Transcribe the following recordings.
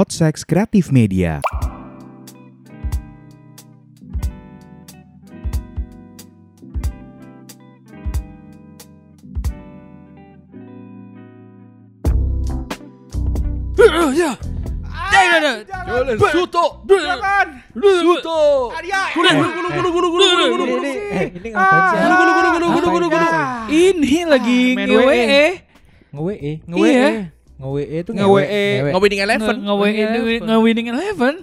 Podsex Kreatif Media. Ya. Suto. Suto. Gulu. Ini, ngapain sih? Gulu. Ini lagi nge-WE. WE. Nge-WE. Nge-WE itu Nge-WE. Nge-winning eleven. Nge-WE Nge- nge-winning eleven.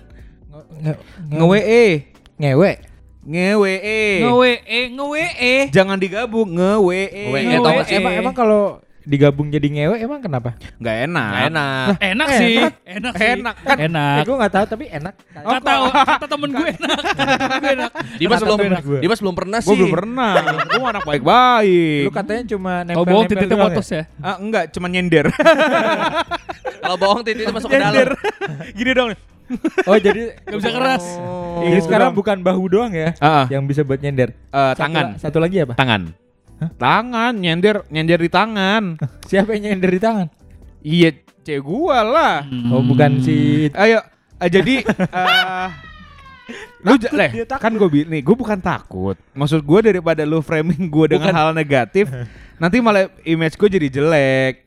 Nge-WE. Ngewe. Nge-WE. Nge-WE, nge-WE. Jangan digabung, nge-WE. Nge-WE. Emang emang kalau digabung jadi ngewe emang kenapa? Nggak enak. Nggak enak. Enak Eh, sih. enak. Enak sih. Enak kan? Enak. Eh, gue nggak tahu tapi enak. Nggak tahu, kata temen gue enak. Gue enak. Dimas Kata belum temen gue. Dimas belum pernah sih. Gue belum pernah. Gue anak baik-baik. Lu katanya cuma nempel Kalau bohong titiknya doang potos ya. Ah, enggak, cuma nyender. Kalau bohong titik masuk ke dalam. nyender. Gini dong. ya? Oh jadi Gak bisa keras. Oh. Ini sekarang bukan bahu doang ya Ah, ah. yang bisa buat nyender. Eh, Satu tangan. Satu lagi apa? Tangan. Tangan, nyender, nyender di tangan. Siapa yang nyender di tangan? Iya, cewek gua lah. Oh bukan si Ayo, eh, jadi eh lu ja- leh, takut. kan gue bilang nih, gue bukan takut. Maksud gue daripada lu framing gue dengan hal negatif, nanti malah image gue jadi jelek.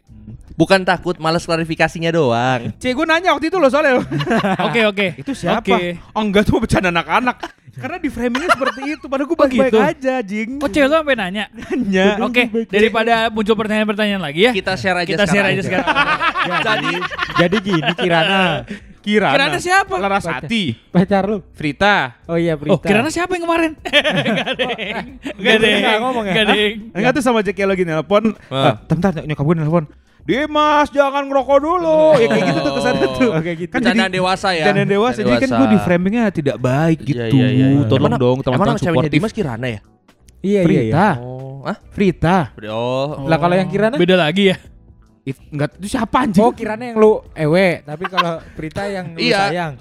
Bukan takut, males klarifikasinya doang. Cek gue nanya waktu itu loh soalnya. Oke, oke. itu siapa? Oke. Oh enggak tuh bercanda anak-anak. Karena di framingnya seperti itu. Padahal gue baik-baik gitu? aja, jing. Oh cewek lu sampai nanya? Nanya. Oke, daripada muncul pertanyaan-pertanyaan lagi ya. Kita share aja Kita share aja sekarang. jadi jadi gini Kirana Kirana. Kirana siapa? Larasati. pacar lu. Frita. Oh iya Prita. Oh, kiranya siapa yang kemarin? Gak deng. Gak deng. Nggak ngomong ya? Enggak tuh sama Jeki lagi nelpon. Ah, Bentar, nyokap gue nelpon. Dimas, jangan ngerokok dulu. Ya kayak gitu tuh kesannya tuh. Oke, gitu. Kan jadi dewasa ya. Bercandaan dewasa. Jadi kan gue di framingnya tidak baik Iya, gitu. iya, iya, iya. Tolong Emang- dong teman-teman suportif. Dimas Kirana ya? Iya iya iya. Frita. Oh, ah? Frita. Oh. Lah kalau yang Kirana? Beda lagi ya. It, enggak, itu siapa anjing? Oh Kirana yang lu ewe, tapi kalau Prita yang lu Iya. sayang.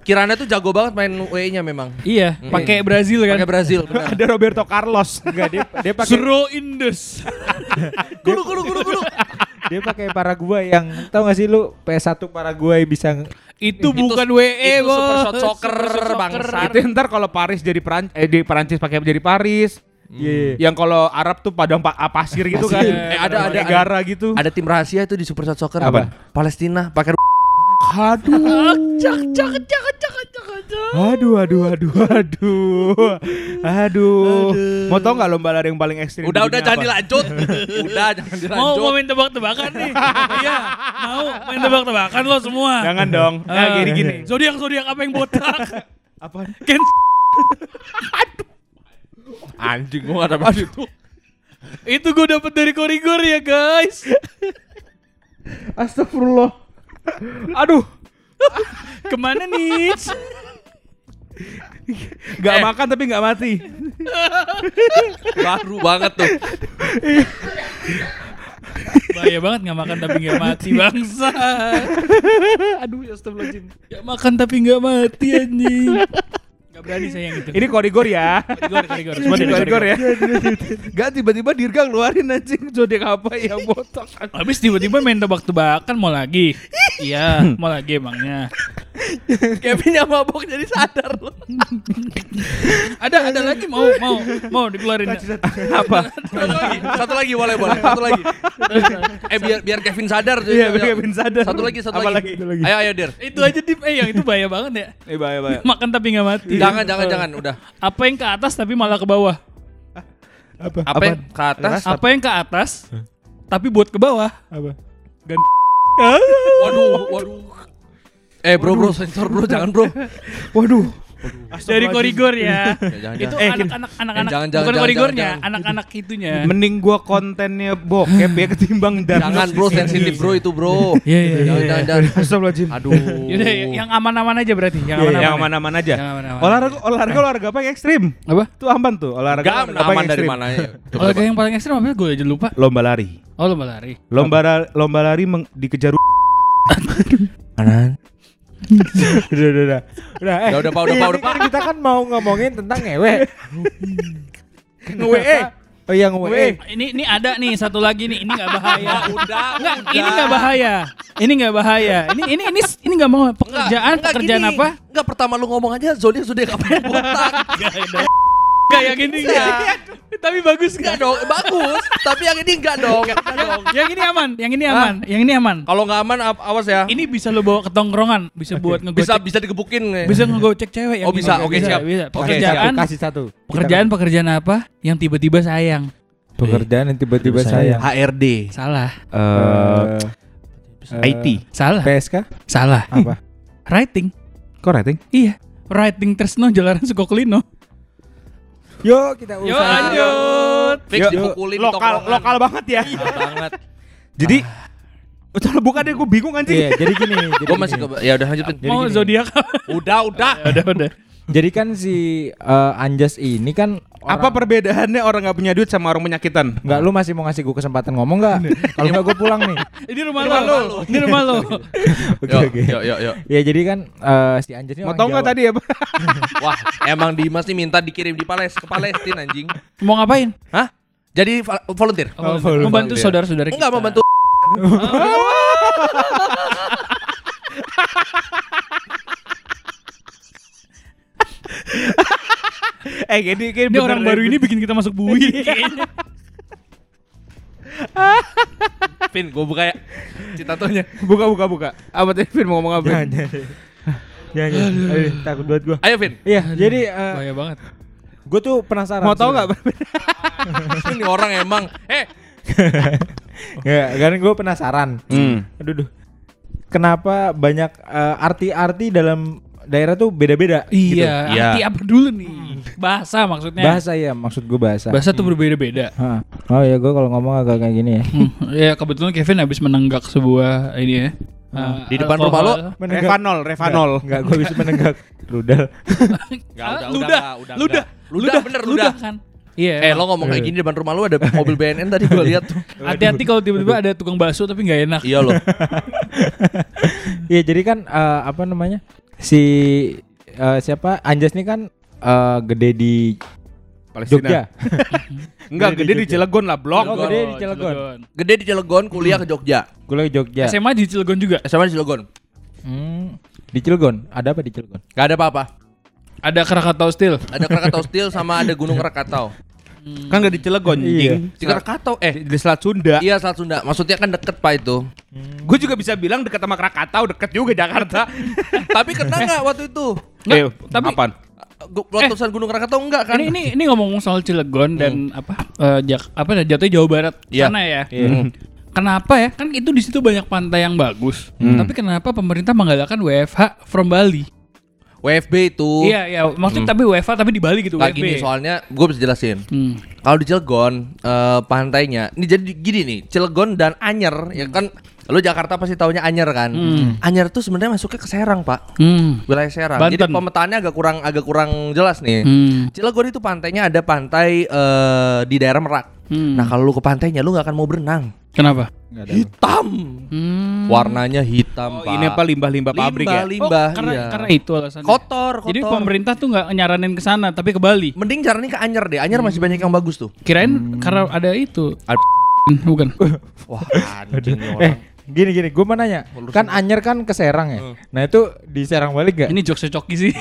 Kirana tuh jago banget main WE-nya memang. Iya, Hmm. pakai Brazil kan. Pakai Brazil. benar. Ada Roberto Carlos. Enggak dia dia pakai Zero Indes. Gulu gulu gulu gulu. Dia pakai Paraguay yang tahu gak sih lu PS1 Paraguay bisa nge- Itu Itu- bukan WE, itu bos. super shot soccer, Super shot bangsa. itu ntar kalau Paris jadi Peran eh di Perancis pakai jadi Paris. Iya. Yang kalau Arab tuh padang pa ah, pasir gitu kan. Eh, ada- ada- negara gitu. Ada tim rahasia itu di Super Shot Soccer. Apa? Palestina pakai Aduh. Cak, cak, cak, cak, cak, cak. Aduh, aduh, aduh, aduh, aduh. Mau tau nggak lomba lari yang paling ekstrim? Udah udah jangan dilanjut. udah jangan Mau dilanjut. mau main tebak-tebakan nih. Iya, mau main tebak-tebakan lo semua. Jangan dong. Nah, Ah. gini gini. Zodiak zodiak apa yang botak? Apa? Ken Anjing gua ada apa itu. itu gue dapet dari korigor ya guys. Astagfirullah. Aduh, Ke mana nih? nggak Eh. makan tapi nggak mati. Baru banget tuh. Bahaya banget nggak makan tapi nggak mati bangsa. Aduh, astagfirullahaladzim. Nggak makan tapi nggak mati anjing. Gak berani saya yang itu. Ini korigor ya. korigor, korigor. Cuma di Semua korigor ya. Gak tiba-tiba Dirga ngeluarin anjing zodiak apa yang botak. Habis tiba-tiba main tebak-tebakan mau lagi. Iya, mau lagi emangnya. Kevin yang mabok jadi sadar loh. Ada ada lagi mau mau mau dikeluarin. Apa? Satu lagi, satu lagi boleh boleh. Satu lagi. Eh biar biar Kevin sadar. tuh. Iya, biar Kevin sadar. Satu lagi, satu Apa lagi. lagi? Ayo ayo Dir. itu aja di eh yang itu bahaya banget ya. Eh, bahaya, bahaya. Makan tapi nggak mati. Jangan jangan jangan udah. Apa yang ke atas tapi malah ke bawah? Apa? Apa yang ke atas? Apa yang ke atas tapi buat ke bawah? Apa? Waduh, waduh. Eh bro bro sensor bro jangan bro. Waduh. Dari korigor ya. Ya, itu jangan. anak-anak anak-anak Eh, bukan jangan, korigornya, anak-anak itunya. Mending gua kontennya bokep ya ketimbang dan Jangan bro sensitif bro itu bro. Iya iya jangan. Astagfirullahaladzim. Aduh. Yaudah, yang aman-aman aja berarti, yang Iya, aman-aman. yang aman-aman aja. Olahraga olahraga olahraga apa yang ekstrim? Apa? Itu aman tuh olahraga. Gak aman yang dari ekstrim? mana ya? Olahraga yang paling ekstrim apa? Gue aja lupa. Lomba lari. Oh lomba lari. Lomba lomba lari dikejar Kanan. udah udah udah. Udah eh. Udah, udah, Pak, udah, Pak, udah, kan Kita kan mau ngomongin tentang ngewe. nge-WE. Oh yang Weh. WE. Ini ini ada nih satu lagi nih. Ini nggak bahaya. udah, Enggak, udah. ini nggak bahaya. Ini nggak bahaya. Ini ini ini ini nggak mau pekerjaan Enggak, pekerjaan gini. apa? Enggak pertama lu ngomong aja zodiak zodiak apa yang botak. Kayak gini Enggak. Tapi bagus Enggak dong, bagus. Tapi yang ini enggak dong. Enggak dong. Yang ini aman, yang ini aman, yang ini aman. Kalau nggak aman awas ya. Ini bisa lo bawa ke tongkrongan, bisa buat bisa ngegocek, bisa digebukin. nih. bisa ngegocek cewek. yang Oh, bisa. ini. Oke, siap. Bisa. Kasih Pekerjaan, satu, kasih satu. pekerjaan, pekerjaan apa? Yang tiba-tiba sayang. Pekerjaan yang tiba-tiba Sayang. saya. HRD. Salah, Eh, Eh, IT. salah, PSK salah. apa? Writing. Kok rating? Iya. Writing Tresno Jalanan Sukoklino. Yuk kita Yuk usaha. lanjut. Fix Yuk, dipukulin di Lokal tongkrongan. lokal banget ya. Iya banget. Jadi Coba bukan deh, gue bingung anjing. Iya, jadi gini. jadi Gue masih ya udah lanjutin. Mau zodiak Udah, udah. udah udah. Jadi kan si eh, Anjas ini kan Apa perbedaannya orang nggak punya duit sama orang penyakitan? Enggak, lu masih mau ngasih gue kesempatan ngomong nggak? Kalau nggak gue pulang nih. Ini rumah lo. Ini rumah lo. Oke oke. yuk, yuk, yuk. Ya jadi kan eh, si Anjas ini Mau orang tau nggak tadi ya? Wah, emang Dimas nih minta dikirim di Pales ke Palestina anjing. Mau ngapain? Hah? Jadi volunteer? Oh, volunteer. Membantu saudara-saudara Enggak kita. membantu eh gini, gini Ini orang baru ini bikin kita masuk bui. Vin, gue buka ya citatonya. buka buka buka. Apa tadi Vin mau ngomong apa? Jangan, jangan. Jangan. Aduh, takut buat gue. Ayo Vin. Iya, jadi Bahaya banget. gue tuh penasaran. Mau tau nggak? Ini orang emang eh Nggak, kan gue penasaran. Hmm. Aduh, duh. Kenapa banyak eh, arti-arti dalam daerah tuh beda-beda? gitu. Iya, Iya. arti apa dulu nih? Bahasa maksudnya. Bahasa ya, maksud gue bahasa. Bahasa tuh berbeda-beda. Hah. Oh ya, gue kalau ngomong agak kayak gini ya. Hmm, ya kebetulan Kevin habis menenggak sebuah ini ya. Uh, Di depan rumah lo? Revanol, Revanol. Enggak, gue bisa menenggak rudal. Enggak, Ah, udah, ludah, udah, udah, ludah, Ludah, bener, ludah. kan. Iya. Eh lo ngomong kayak gini di depan rumah lu ada mobil BNN tadi gue lihat tuh. hati-hati kalau tiba-tiba ada tukang bakso tapi nggak enak. Iya loh. Iya, jadi kan eh, apa namanya? Si eh, siapa? Anjas nih kan eh, gede di Jogja. Enggak, Gede di gede di Jogja. Cilegon lah, blok. Oh, gede di Cilegon. Gede di Cilegon, kuliah ke Jogja. Gue lagi Jogja. SMA di Cilegon juga. SMA di Cilegon. Hmm, di Cilegon. Ada apa di Cilegon? Gak ada apa-apa. Ada Krakatau Steel. Ada Krakatau Steel sama ada Gunung Krakatau. Kan gak di Cilegon, Iya. Di Krakatau eh Di, di Selat Sunda. Iya Selat Sunda. Maksudnya kan deket pak itu. Gue juga bisa bilang dekat sama Krakatau, deket juga Jakarta. Tapi kena nggak waktu itu? eh, tapi- apaan? Letusan Gunung Krakatau enggak kan? Ini ini ini ngomong soal Cilegon dan apa eh, Jak apa ya, jatuhnya Jawa Barat Iya. sana ya. Iya. Kenapa ya? Kan itu di situ banyak pantai yang bagus. Hmm. Tapi kenapa pemerintah menggalakkan WFH from Bali? WFB itu. Iya, iya. Maksudnya tapi WFH tapi di Bali gitu Kayak WFB. gini soalnya gue bisa jelasin. Hmm. Kalau di Cilegon eh, pantainya, ini jadi gini nih, Cilegon dan Anyer ya kan. Lu Jakarta pasti taunya Anyer kan. Hmm. Anyer tuh sebenarnya masuknya ke Serang pak, Hmm. wilayah Serang. Banten. Jadi pemetaannya agak kurang agak kurang jelas nih. Hmm. Cilegon itu pantainya ada pantai eh, di daerah Merak. Hmm. Nah kalau lu ke pantainya lu nggak akan mau berenang. Kenapa? Ada. Hitam, Hmm. warnanya hitam Oh, pak. ini apa limbah-limbah pabrik ya? Limbah, Oh, karena iya. karena itu alasannya. kotor, kotor. Jadi pemerintah tuh nggak nyaranin ke sana tapi ke Bali. Mending caranya ke Anyer deh. Anyer masih banyak yang bagus tuh. Kirain karena ada itu. Ad- Bukan. Wah, anjing Eh, orang. gini gini, gue mau nanya. Lurus Kan. Anyer kan ke Serang ya. Nah itu di Serang balik gak? Ini jokesnya Coki sih.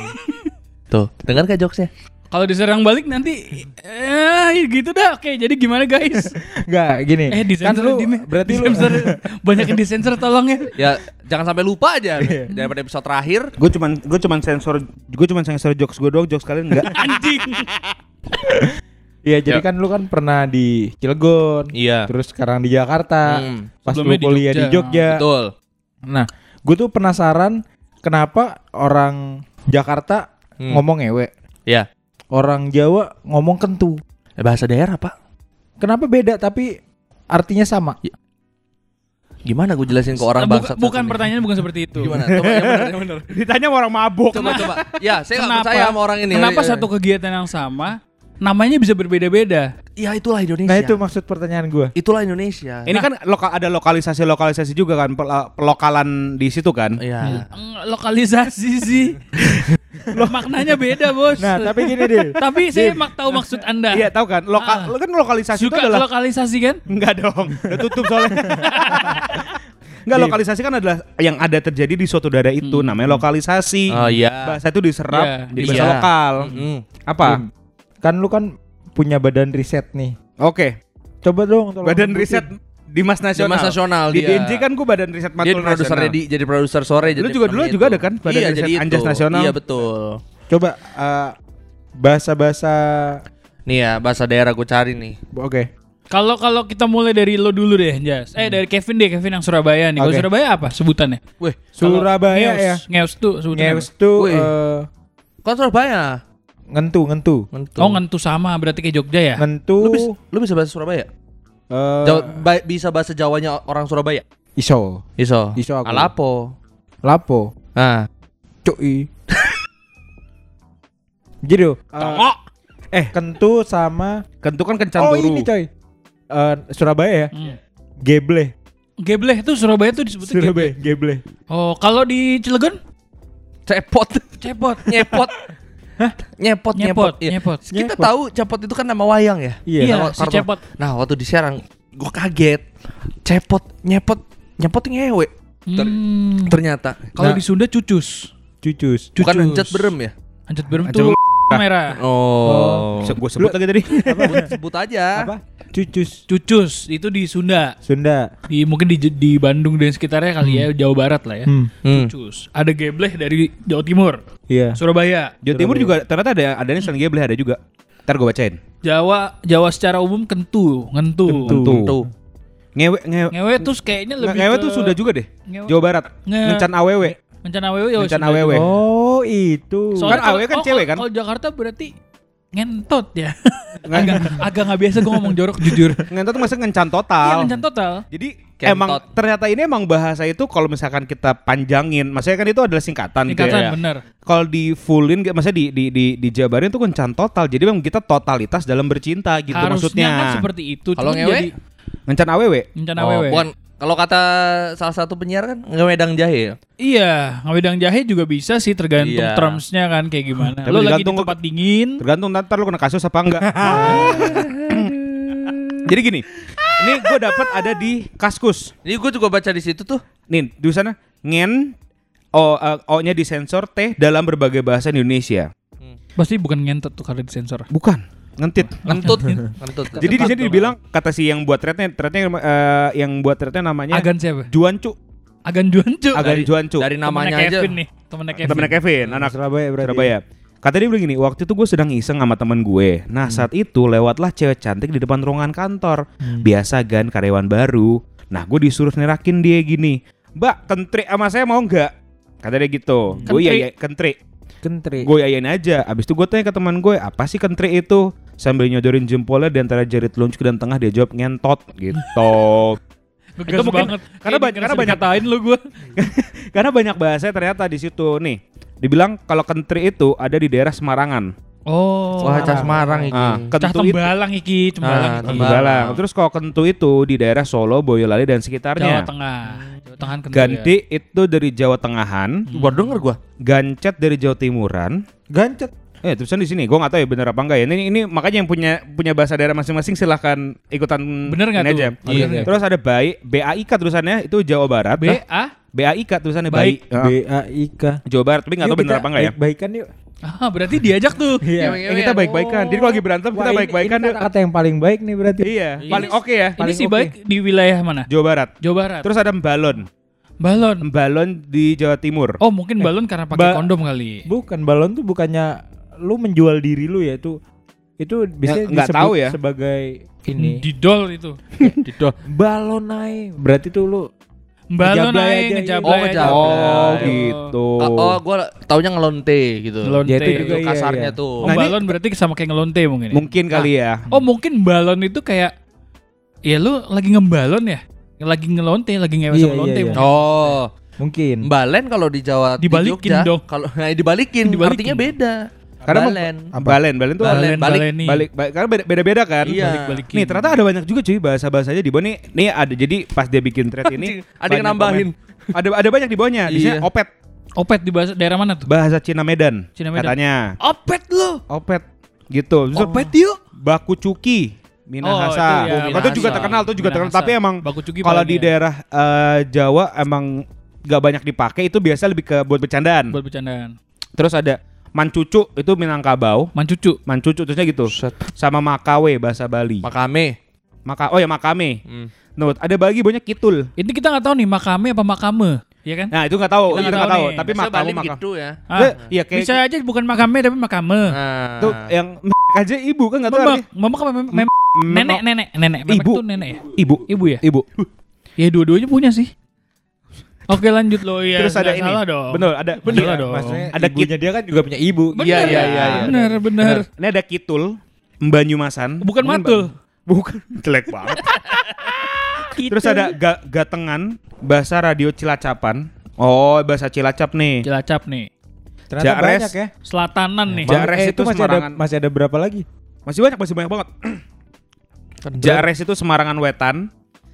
Tuh, dengar gak jokesnya? Kalau diserang balik nanti eh gitu dah. Oke, jadi gimana guys? Nggak, gini. Eh di kan lu berarti lu banyak yang disensor tolong ya. Ya, jangan sampai lupa aja daripada episode terakhir. Gue cuman gue cuman sensor gue cuman sensor jokes gue doang, jokes kalian enggak. Anjing. Iya, jadi Ya. kan lu kan pernah di Cilegon. Iya. Terus sekarang di Jakarta. Hmm, Pas lu Sebelumnya di kuliah di Jogja. Jogja. betul. Nah, gue tuh penasaran kenapa orang Jakarta Hmm. ngomong ewe, Ya. Orang Jawa ngomong kentu. Eh, bahasa daerah, Pak. Kenapa beda tapi artinya sama? Gimana gue jelasin ke orang Buka- bangsa? bukan pertanyaan bukan seperti itu. Gimana? Coba yang benar, yang benar. Ditanya sama orang mabuk. Coba, coba. Ya, saya nggak Kenapa? percaya sama orang ini. Kenapa Ya, satu kegiatan yang sama namanya bisa berbeda-beda? Ya itulah Indonesia. Nah, itu maksud pertanyaan gue. itulah Indonesia. Ini kan lokal ada lokalisasi-lokalisasi juga kan pel- pelokalan di situ kan. Iya. Lokalisasi sih. Maknanya beda, Bos. Nah, tapi gini deh. Tapi saya mak tahu maksud Anda. Iya tahu kan? Lokal Ah. lo kan lokalisasi itu Suka adalah lokalisasi kan? Enggak dong, udah tutup soalnya. Enggak lokalisasi kan adalah yang ada terjadi di suatu daerah itu namanya lokalisasi. Oh iya. Bahasa itu diserap Iya, jadi iya. bahasa lokal. Mm. Apa? Kan lu kan punya badan riset nih. Oke. Coba dong tolong Badan riset Dimas Nasional. Dimas Nasional, Di dia. DNJ kan gue badan riset Dia mantul produser nasional. di jadi produser sore Lu jadi juga dulu juga ada kan badan iya, riset jadi Anjas itu. Nasional? Iya betul. Coba eh, bahasa-bahasa Nih ya bahasa daerah gue cari nih. Oke. Kalau kalau kita mulai dari lo dulu deh, Jas. Eh dari Kevin deh, Kevin yang Surabaya nih. Kalau Oke. Surabaya apa sebutannya? Wih, Kalau Surabaya Ngeus, ya. Ngeus tuh sebutannya. Ngeus tuh eh, kok Surabaya? ngentu ngentu. Ngentu. Oh ngentu sama berarti kayak Jogja ya? Ngentu Lu bisa, lu bisa bahasa Surabaya? Eh, Jawa- ba- bisa bahasa Jawanya orang Surabaya? iso. Iso. Iso aku. Alapo. Lapo. Nah, Cuy. Gitu. eh, Tongok. eh kentu sama Kentu kan kencan Oh turu. ini coy. Eh, Surabaya ya. Hmm. Geble. Gebleh tuh Surabaya tuh disebutnya Surabaya, gebleh. geble. Oh, kalau di Cilegon? cepot. Cepot. Nyepot. Hah? Nyepot, nyepot. Nyepot, Iya. nyepot. Kita Nyepot. tahu cepot itu kan nama wayang ya? Iya. Iya, Nama si kartu- cepot. Nah, waktu di Serang gue kaget. Cepot, nyepot, nyepot ngewe Ter- Hmm. ternyata. Kalau Nah. di Sunda cucus. Cucus. Bukan Cucus. encet berem ya? Anjat berem tuh merah. Oh. Gue sebut lagi tadi. sebut, sebut aja. Apa? Cucus. Cucus itu di Sunda. Sunda. Di mungkin di di Bandung dan sekitarnya kali ya, Jawa Barat lah ya. Hmm. Hmm. Cucus. Ada gebleh dari Jawa Timur, Iya. Surabaya. Jawa Timur juga ternyata ada ada yang selain Gebleh ada juga. Ntar gue bacain. Jawa Jawa secara umum kentu, ngentu. Kentu. Tuh. Ngewe ngewe Ngewe tuh kayaknya lebih ngewe ke- tuh sudah juga deh. Ngewe. Jawa Barat. Nge- Ngencan awewe. Jawa Ngencan Sunda awewe. juga. Oh, itu. Kan awewe kan oh, cewek kan? Kalau Jakarta berarti ngentot ya. agak agak nggak biasa gue ngomong jorok jujur. Ngentot tuh maksudnya ngencan Iya total. ngencan total. Jadi Kentot. emang ternyata ini emang bahasa itu kalau misalkan kita panjangin, maksudnya kan itu adalah singkatan, gitu Singkatan ya. bener. Kalau di fullin, maksudnya di di di dijabarin tuh kencan total. Jadi memang kita totalitas dalam bercinta gitu Harusnya maksudnya. kan seperti itu. Kalau ngewe? jadi Ngencan awewe. ngencan Oh, awewe. bukan kalau kata salah satu penyiar kan ngewedang jahe ya. Iya, ngawedang jahe juga bisa sih tergantung Iya. termsnya kan kayak gimana. Tapi Lo lagi di tergantung tempat dingin. Tergantung ntar lu kena kasus apa enggak. Jadi gini, ini gue dapat ada di Kaskus. Ini gue juga baca di situ tuh. Nih, di sana ngen O, eh, O-nya disensor T dalam berbagai bahasa Indonesia. Pasti bukan ngentot tuh karena disensor. Bukan, ngentit. Ngentut, ngentut. Jadi di sini dibilang kata si yang buat threadnya, threadnya eh, yang buat threadnya namanya Agan siapa? Juancu. Agan Juancu. Agan Dari- Juancu. Dari namanya Temennya aja. Kevin nih, temennya Kevin. Temennya Kevin, anak Surabaya berarti. Surabaya. Kata dia bilang gini, waktu itu gue sedang iseng sama temen gue. Nah saat itu lewatlah cewek cantik di depan ruangan kantor. Biasa kan karyawan baru. Nah gue disuruh nerakin dia gini. Mbak kentri sama saya mau nggak? Kata dia gitu. Gue ya ya kentri. Kentri. Gue yayain aja. Abis itu gue tanya ke teman gue, apa sih kentri itu? Sambil nyodorin jempolnya di antara jari telunjuk dan tengah dia jawab ngentot gitu. Ngegas Itu mungkin- banget. karena ba- karena banyak- dikatain lu gue. Karena banyak bahasa ternyata di situ nih. Dibilang kalau kentri itu ada di daerah Semarangan. Oh. Wah, Cah Semarang iki. Ah, Cah tembalang iki, tembalang Ah, iki. Tembalang. Tembalang. Terus kalau kentu itu di daerah Solo, Boyolali dan sekitarnya. Jawa Tengah kentu Ganti ya. itu dari Jawa Tengahan, Baru denger gua. Gancet dari Jawa Timuran. Gancet. Eh tulisan di sini, gue nggak tahu ya bener apa enggak ya. Ini, ini makanya yang punya punya bahasa daerah masing-masing silahkan ikutan Bener nggak ini tuh? aja. Iya. Bener. Terus ada baik, BAIK tulisannya itu Jawa Barat. B Nah, A BAIK tulisannya Baik. baik. B A I K. Jawa Barat, tapi nggak tahu bener apa enggak ya. Baik-baikan yuk. Ah, berarti diajak tuh. Iya. Ngewe-ngewe. Eh, kita baik-baikan. Jadi kalau lagi berantem Wah, kita baik-baikan ini kata-kata yang paling baik nih berarti. Iya, Ini- paling oke ya. Ini Paling si oke. baik di wilayah mana? Jawa Barat. Jawa Barat. Terus ada balon. balon. Balon di Jawa Timur. Oh, mungkin balon karena pakai ba- kondom kali. Bukan balon tuh bukannya lu menjual diri lu ya itu itu bisa nggak tahu ya. sebagai ini Didol itu. Didol. balon naik berarti tuh lu Balon Ngejablay aja aja, ngejablay. Oh, ngejablay. Oh, Ayo. gitu. Oh, oh gua taunya ngelonte gitu. Ngelonte. Ya, itu Itu juga iya, kasarnya iya. tuh. Oh, Nah, ini- balon berarti sama kayak ngelonte mungkin. ya? Mungkin kali ya. Oh, mungkin balon itu kayak ya lu lagi ngebalon ya? Lagi ngelonte, lagi ngewe Iya, sama iya, lonte. iya. mungkin. Oh, mungkin balen kalau di Jawa di Dibalikin Jogja, dong. Kalau nah, dibalikin, Dibalikin. artinya beda. Karena balen. Balen, balen tuh Balen, Balen, balik, baleni. balik, balik karena beda- beda-beda kan. Iya. Balik-balikin. Nih ternyata ada banyak juga cuy bahasa-bahasanya di bawah nih. Nih ada jadi pas dia bikin thread ini Ada yang nambahin. komen. Ada ada banyak di bawahnya. Di sini Iya. opet. Opet di bahasa daerah mana tuh? Bahasa Cina Medan, Cina Medan. katanya. Opet lo. Opet gitu. Terus Opet yuk. Baku Cuki Minahasa. Oh, itu ya, itu, Minahasa. juga terkenal, itu juga terkenal. Minahasa. Tapi emang kalau di ya. daerah eh, Jawa emang gak banyak dipakai. Itu biasa lebih ke buat bercandaan. buat bercandaan. Terus ada Mancucu itu Minangkabau. Mancucu. Mancucu terusnya gitu. Set. Sama Makawe bahasa Bali. Makame. Maka oh ya Makame. Hmm. Nah, ada bagi banyak kitul. Ini kita nggak tahu nih makame apa makame, ya kan? Nah, itu nggak tahu, Kita nggak tahu. Tapi Bali Makawe. gitu ya. Ah, Iya kayak bisa aja bukan makame tapi makame. Nah. tuh yang aja ibu kan nggak tahu Memek, artinya. memek nenek nenek nenek Ibu. tuh nenek ya? Ibu. Ibu ya? Ibu. Ya dua-duanya punya sih. Oke lanjut lo ya. Terus ada ini. Salah dong. Bener, ada Bener iya, dong. Maksudnya Ada ibunya dia kan juga punya ibu. Bener. Iya, iya, iya, iya. Bener bener. Ini ada kitul Mbanyumasan. Bukan Mungkin matul. ba- Bukan jelek banget. Terus ada ga- gatengan bahasa radio Cilacapan. Oh, bahasa Cilacap nih. Cilacap nih. Ternyata Jares. banyak ya. Selatanan nih. Ja- Jares Eh, itu masih ada masih ada berapa lagi? Masih banyak, masih banyak banget. Kan Jares itu Semarangan Wetan.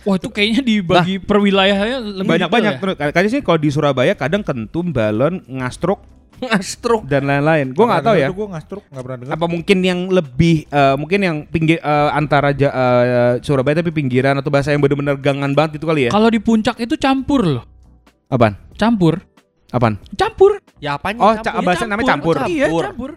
Wah itu kayaknya dibagi per wilayahnya lebih Banyak-banyak. Terus Kayaknya sih kalau di Surabaya kadang kentum, balon, ngastruk Ngastruk. dan lain-lain. Gue nggak tahu ya. Gue ngastruk nggak pernah dengar. Apa mungkin yang lebih eh, mungkin yang pinggir eh, antara ja- eh, Surabaya tapi pinggiran atau bahasa yang bener-bener gangan banget itu kali ya? ya. Kalau di puncak itu campur loh. Apaan? Campur. Apaan? Campur. Ya apanya? Oh, campur? ca- bahasa namanya campur. Iya Campur.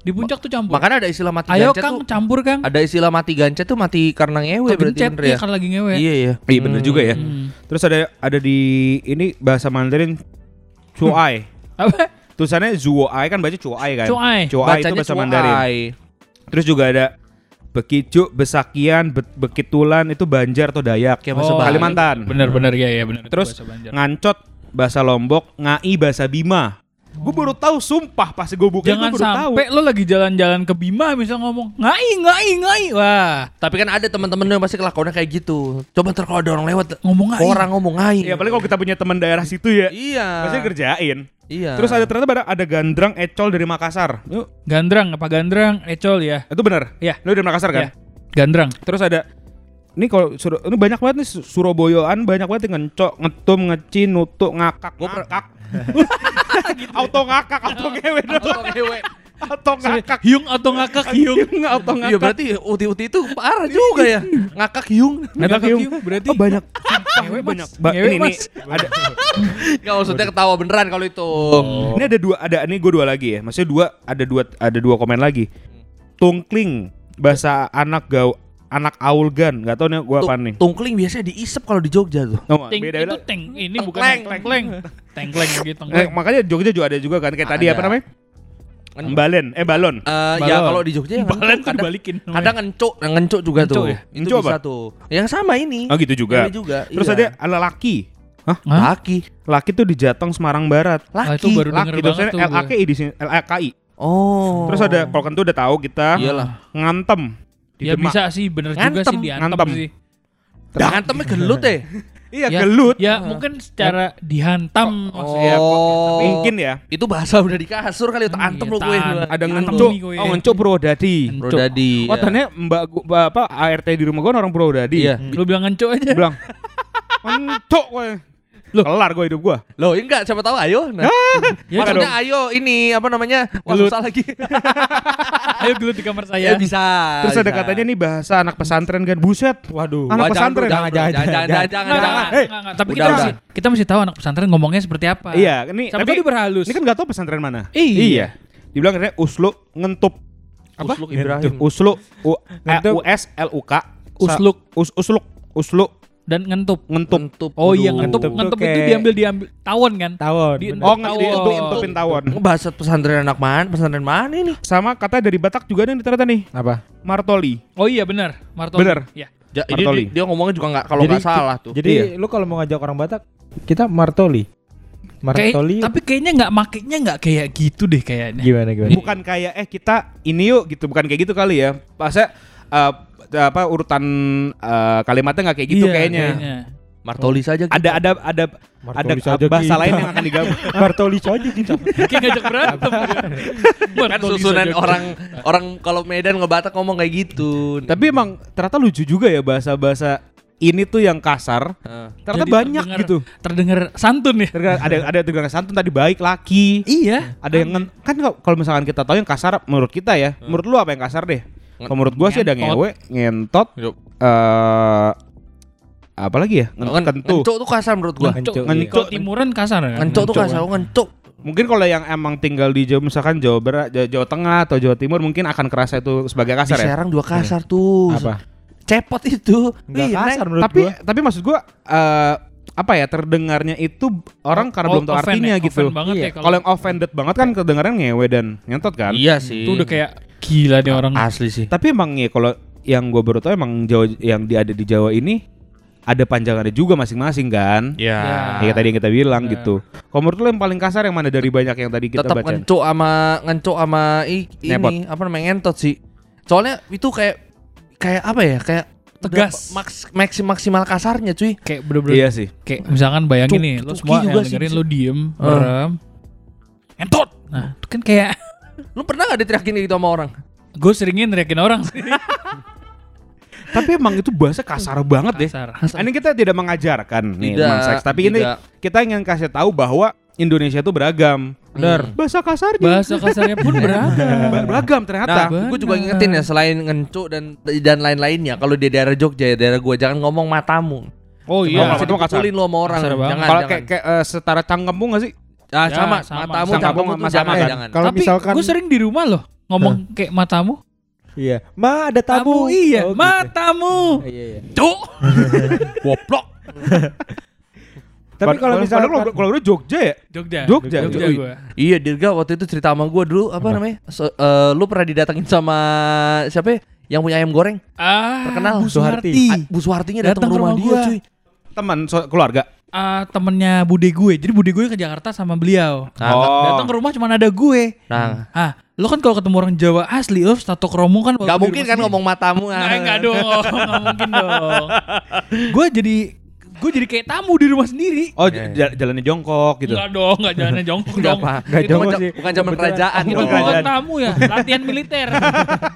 Di puncak tuh campur. Makanya ada istilah mati Ayo gancet Kang tuh. campur Kang. Ada istilah mati gancet tuh mati karena ngewe berarti Kegencet bener ya ya. kan lagi ngewe. Iya iya. Iya bener juga ya. Hmm. Terus ada ada di ini bahasa Mandarin Chuai. Apa? Tulisannya Zuoai kan baca Chuai kan? Chuai. Chuai itu bahasa cuai. Mandarin. Terus juga ada Bekicu, Besakian, Be- Bekitulan itu Banjar atau Dayak. Kayak bahasa Oh. Kalimantan. Bener bener ya ya bener. Terus bahasa. Ngancot bahasa Lombok, Ngai bahasa Bima. Gue baru tahu sumpah pas gue buka Jangan gue baru tahu. sampai lo lagi jalan-jalan ke Bima misal ngomong ngai ngai ngai wah Tapi kan ada teman-teman yang pasti kelakuannya kayak gitu. Coba ntar kalau ada orang lewat, ngomong ngai. orang ngomong ngai. Ya paling kalau kita punya teman daerah situ ya. Iya. Pasti kerjain. Iya. Terus ada ternyata ada, ada gandrang ecol dari Makassar. Yuk, Gandrang apa gandrang ecol ya. itu benar. Iya. Lu dari Makassar kan? Iya. Gandrang. Terus ada ini kalau Sur- ini banyak banget nih Su- Surabayaan banyak banget yang ngecok, ngetum, ngeci, nutuk, ngakak, Gua per- ngakak. auto ngakak, auto ngewe. Atau ngewe. Auto ngakak. Hiung atau ngakak hiung. auto Iya ngakak. berarti uti-uti itu parah juga ya. Ngakak hiung. Ngakak hiung. berarti Oh banyak. Ngewe, banyak. Ba- Ngewe, ini ada Enggak maksudnya ketawa beneran kalau itu. ini ada dua ada ini gue dua lagi ya. Maksudnya dua ada dua ada dua komen lagi. Tungkling bahasa anak gau anak aulgan nggak tahu nih gue apa nih. Tungkling biasanya diisep kalau di Jogja tuh. Nggak? Teng, Beda itu beda. teng ini bukan Tengkleng. tengkleng. Tengkleng gitu. Eh, makanya Jogja juga ada juga kan kayak tadi Ada. apa namanya? Balen, eh balon. Eh ya Balon. kalau di Jogja yang Balen tuh kadang, dibalikin. namanya. kadang ngencuk, ngencuk juga Ngencuk tuh. ya? Itu Ngencuk bisa apa? tuh. Yang sama ini. Oh gitu juga. Ini juga. Terus iya. ada ala laki. Hah? Laki. Laki tuh di Jateng Semarang Barat. Ah, Laki. itu baru Laki banget tulisannya tuh. L A gue. K I di sini L A K I. Oh. Terus ada kalau kan tuh udah tahu kita Iyalah. ngantem. Di Ya Demak. bisa sih bener juga Ngantem, sih diantem ngantem. sih. Hantamnya gelut ya. Iya Ya, gelut. Ya mungkin secara dihantam maksudnya. Oh. Mungkin ya. Itu bahasa udah di kasur kali itu Hmm, antem iya, lu gue. Ada ngencuk. gue. Oh ngencuk Purwodadi. Ngencuk. Rodadi. Oh ternyata mbak gua, apa ART di rumah gua orang Purwodadi. Iya. Lu bilang ngencuk aja. Bilang ngencuk gue. Loh. Kelar gue hidup gua. Loh, enggak siapa tahu ayo. Nah. Ya, Maksudnya dong. ayo ini apa namanya? Wah, Gelut. susah lagi. Ayo gelut di kamar ya saya. bisa. Terus ada bisa. katanya nih bahasa anak pesantren kan. Buset. Waduh. Anak Wah, pesantren. jangan, Jangan, jangan, jangan, jangan, jangan. jangan, jangan. Hey, enggak, enggak. Tapi udah, kita udah. masih kita masih tahu anak pesantren ngomongnya seperti apa. Iya, ini Siapa tapi berhalus. ini kan gak tahu pesantren mana. Iya. Dibilang katanya uslu ngentup. Apa? Usluk Ibrahim. Uslu U, eh. U S L U K. Usluk. Us, usluk. Uslu Dan ngentup. ngentup. Ngentup. Oh iya ngentup. Ngentup Ngentup itu kayak- diambil diambil tawon kan? Tawon. Di-. Oh, itu ngentupin tawon. Bahasa pesantren anak mana? Pesantren mana ini? Sama katanya dari Batak juga nih ternyata nih. Apa? Martoli. Oh iya benar. Martoli. Bener. Iya. Ja, ini Martoli. dia, dia ngomongnya juga nggak kalau nggak salah tuh. Jadi Iya. lu kalau mau ngajak orang Batak, kita Martoli. Kayak, Martoli. tapi kayaknya nggak makainya nggak kayak gitu deh kayaknya. gimana gimana? Bukan kayak eh kita ini yuk gitu, bukan kayak gitu kali ya. Pasnya eh, apa urutan eh, kalimatnya nggak kayak gitu Iya, kayaknya. Martoli saja. gitu. Ada ada ada ada Martoli saja bahasa kita. lain yang akan digabung. Martoli saja kita. Kayak ngajak berantem. kan susunan orang orang kalau Medan ngebatak ngomong kayak gitu. Tapi emang ternyata lucu juga ya bahasa-bahasa ini tuh yang kasar. Heeh. Ternyata Jadi banyak terdengar- gitu. Terdengar santun ya. Terdengar- ada ada terdengar santun tadi baik laki. Iya. Ada yang kan kalau- kalau misalkan kita tahu yang kasar menurut kita ya. Menurut lu apa yang kasar deh? Kalau menurut gua sih ada ngewe, ngentot, eh apa lagi ya? Ngen- Ngen- kentu. Ngencuk tuh kasar menurut gua. Ngencuk, Cuk, iya. Timuran kasar kan. Ngencuk tuh kasar, ngencuk. Mungkin kalau yang emang tinggal di Jawa misalkan Jawa Barat, Jawa, Jawa Tengah atau Jawa Timur mungkin akan kerasa itu sebagai Di kasar ya. Serang juga kasar tuh. Apa? Cepot itu. Enggak Iya, kasar menurut tapi gua. tapi maksud gua eh apa ya terdengarnya itu orang karena Oh, belum tahu artinya ya, gitu. banget Iya. ya Kalau yang offended banget kan kedengarannya ngewe dan ngentot kan. Iya sih. itu udah kayak gila nih orang. asli sih. Tapi emang ya kalau yang gua baru tahu emang Jawa yang di ada di Jawa ini ada panjangannya juga masing-masing kan. Ya. Kayak tadi yang kita bilang Bener. gitu. Kalau menurut lo yang paling kasar yang mana dari banyak yang tadi kita Tetap baca? ngencuk sama ngencuk sama i- Nepot. ini apa namanya ngentot sih. Soalnya itu kayak kayak apa ya? Kayak Tegas. Maks, maksim, maksimal kasarnya cuy. Kayak bener-bener Iya sih. kayak misalkan bayangin Cuk- nih lo semua yang dengerin lo diem, merem. Entot. Nah, itu kan kayak Lu pernah gak diteriakin gitu sama orang? gue seringin neriakin orang sih. Tapi emang itu bahasa kasar banget deh. Kasar. Ini kita tidak mengajarkan nih Tidak, tentang seks, tapi ini kita ingin kasih tahu bahwa Indonesia itu beragam. Bener. Bahasa kasarnya Bahasa kasarnya pun beragam. Ba- beragam ternyata. Nah, gue juga Bener. ngingetin ya selain ngencuk dan dan lain-lainnya. Kalau di daerah Jogja ya daerah gua jangan ngomong matamu. Oh Iya, iya. Jangan kasar. lu sama orang. Kasar banget. Jangan, Kalau kayak kayak eh, setara cangkemmu gak sih? Ah, Ya, sama, sama. matamu Sama, sama, sama. jangan, Eh, jangan. Kalau Tapi misalkan gue sering di rumah loh ngomong kayak matamu. Iya. Ma ada tamu. iya, Oh, gitu. matamu. Iya, iya. Cuk. Goblok. Tapi kalau misalkan kalau kalau Jogja ya? Jogja. Jogja. Jogja Ui. gue. Iya, Dirga waktu itu cerita sama gua dulu apa namanya? So- eh, lu pernah didatengin sama siapa ya? Yang punya ayam goreng? Ah, Terkenal. Bu Suharti. Bu Suhartinya datang Datang rumah, rumah dia, gua. cuy. Teman so- keluarga. Ah, temennya bude gue. Jadi bude gue ke Jakarta sama beliau. Nah, Oh. Datang ke rumah cuma ada gue. Nah, Ah, lo kan kalau ketemu orang Jawa asli, lo stato kromo kan. nggak mungkin kan ngomong matamu. Nggak, ah. enggak dong, nggak mungkin dong. gue jadi gue jadi kayak tamu di rumah sendiri. Oh, Iya, j- jalannya jongkok gitu. Enggak dong, enggak jalannya jongkok Enggak dong. apa. Nggak Itu jauh bukan- sih. bukan zaman kerajaan. Itu bukan tamu ya, latihan militer.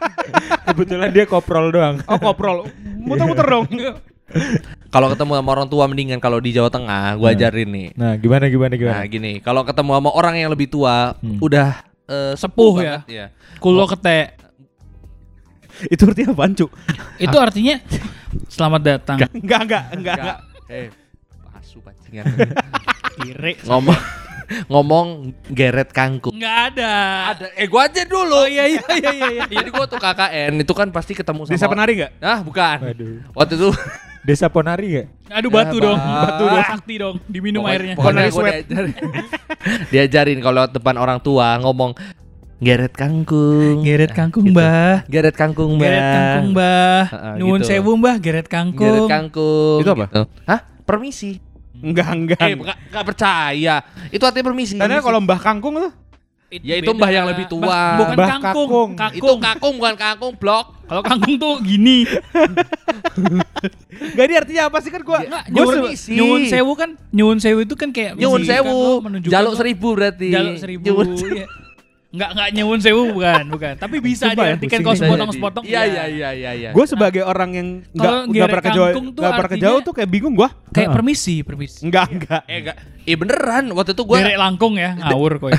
kebetulan dia koprol doang. Oh, koprol. Muter-muter dong. Kalau ketemu sama orang tua mendingan kalau di Jawa Tengah gua ajarin nih. Nah, gimana gimana Nah, gimana? gini, kalau ketemu sama orang yang lebih tua, Hmm. udah eh, Sepuh banget, ya. Kulo kete. Itu artinya Cuk? Itu artinya selamat datang. Enggak, enggak, enggak. Enggak. Eh, pasu pancingan. Kiri. ngomong ngomong geret kangkung. Enggak ada. Ada eh gua aja dulu. Oh iya iya iya iya. iya. Jadi gua tuh KKN itu kan pasti ketemu sama Desa penari enggak? Ah, bukan. Waduh. Waktu itu Desa Ponari gak? Aduh Ya, batu dong. Bang. Batu dong. Sakti dong. Diminum pokoknya- airnya. Pokoknya Ponari sweat. diajarin, diajarin kalau depan orang tua ngomong geret kangkung. Geret kangkung, Gitu. Mbah. Geret kangkung, Mbak. Geret kangkung, Mbah. Heeh, Nuwun gitu. sewu, Mbah. Geret kangkung. Geret kangkung. Itu apa? gitu. Hah? Permisi. Enggak, enggak. Eh, nggak nggak percaya. Itu artinya permisi. Karena kalau Mbah Kangkung tuh Ya, itu mbah yang lebih tua. Mbah- bukan Mbah kangkung. kakung. Kangkung. itu kangkung bukan kangkung blok. Kalau kangkung tuh gini. Enggak dia artinya apa sih kan gua gua nyuwun, nyuwun sewu kan nyuwun sewu itu kan kayak Nyuwun menunjukkan sewu. menunjukkan Jaluk seribu berarti. Jaluk seribu. Nyuwun iya. Enggak enggak nyuwun sewu bukan, bukan. Tapi bisa Sumpah ya, diartikan pusing kalau bisa sepotong-sepotong. Iya iya iya iya iya. Gua sebagai orang yang enggak enggak pernah ke Jawa, tuh enggak pernah ke Jawa tuh kayak bingung gua. Kayak permisi, permisi. Enggak, enggak. eh enggak. Eh beneran waktu itu gua Derek langkung ya, ngawur kok.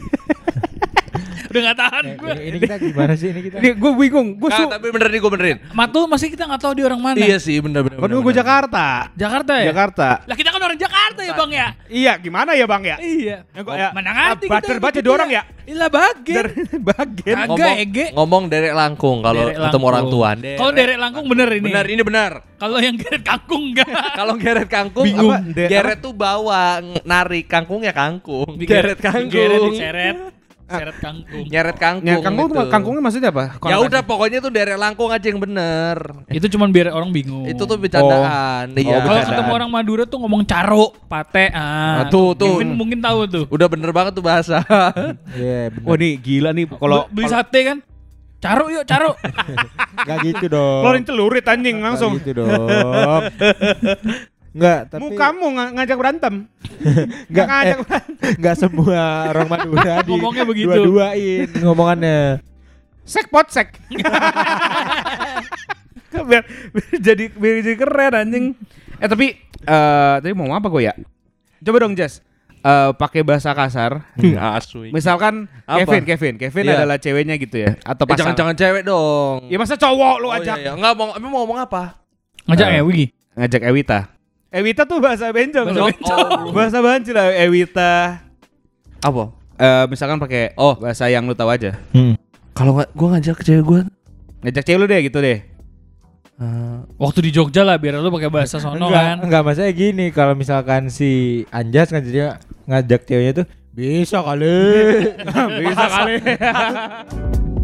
Udah gak tahan Eh, gue. ini, ini kita gimana sih ini kita? Ini gua bingung. Gua su Nggak, tapi bener nih gua benerin. Matu masih kita gak tahu dia orang mana. Iya sih bener bener. Kan gua bener. Jakarta. Jakarta ya? Jakarta. Lah kita kan orang Jakarta ya bang ya? Iya, gimana ya, Bang ya? Iya. Yang gua- ya, Mana ngerti baca kita baca gitu dua orang ya? Ilah bagian. Kagak, ngomong, Ege. ngomong derek langkung kalau ketemu orang tua. Kalau derek langkung bener ini. Bener ini bener. Kalau yang geret kangkung enggak. Kalau geret kangkung Bingung. apa? Geret tuh bawa narik kangkung ya kangkung. Geret kangkung. Geret diseret. Seret kangkung. Nyeret kangkung. Ya, kangkung gitu. kangkungnya maksudnya apa? Ya udah pokoknya tuh derek langkung aja yang bener. Itu cuman biar orang bingung. Itu tuh bercandaan. Iya. Oh, Kalau ketemu orang Madura tuh ngomong caro, pate, Ah, ah. tuh, tuh. Mungkin, mungkin tahu tuh. Udah bener banget tuh bahasa. Iya, benar. Wah, nih gila nih kalau beli sate kan. Caro yuk, caro. Enggak gitu dong. keluarin celurit anjing langsung. Nggak gitu dong. Enggak, tapi Mukamu ng- ngajak berantem. Nggak, ngajak eh, enggak semua orang Madura di Ngomongnya begitu. dua-duain ngomongannya. Sek pot sek. biar, biar jadi biar jadi keren anjing. Eh tapi eh tadi mau apa gue ya? Coba dong Jas. Eh pakai bahasa kasar. Asui. Misalkan Apa? Kevin, Kevin, Kevin Iya. adalah ceweknya gitu ya atau Eh, pasangan. jangan-jangan cewek dong. Ya masa cowok lu Oh, ajak iya, iya. Nggak mau, emang mau ngomong apa? Ngajak Eh. Ewi. ngajak Ewita. Ewita tuh bahasa bencong Bahasa loh. bencong. bahasa banci lah Ewita. Apa? Eh misalkan pakai Oh. bahasa yang lu tahu aja. Hmm. Kalau nggak, gue ngajak ke cewek gue. Ngajak cewek lu deh gitu deh. eh, Waktu di Jogja lah biar lu pakai bahasa sono enggak, kan. enggak maksudnya gini kalau misalkan si Anjas ngajaknya ngajak ceweknya tuh bisa kali. Bisa kali.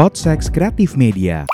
Podsex Kreatif Media.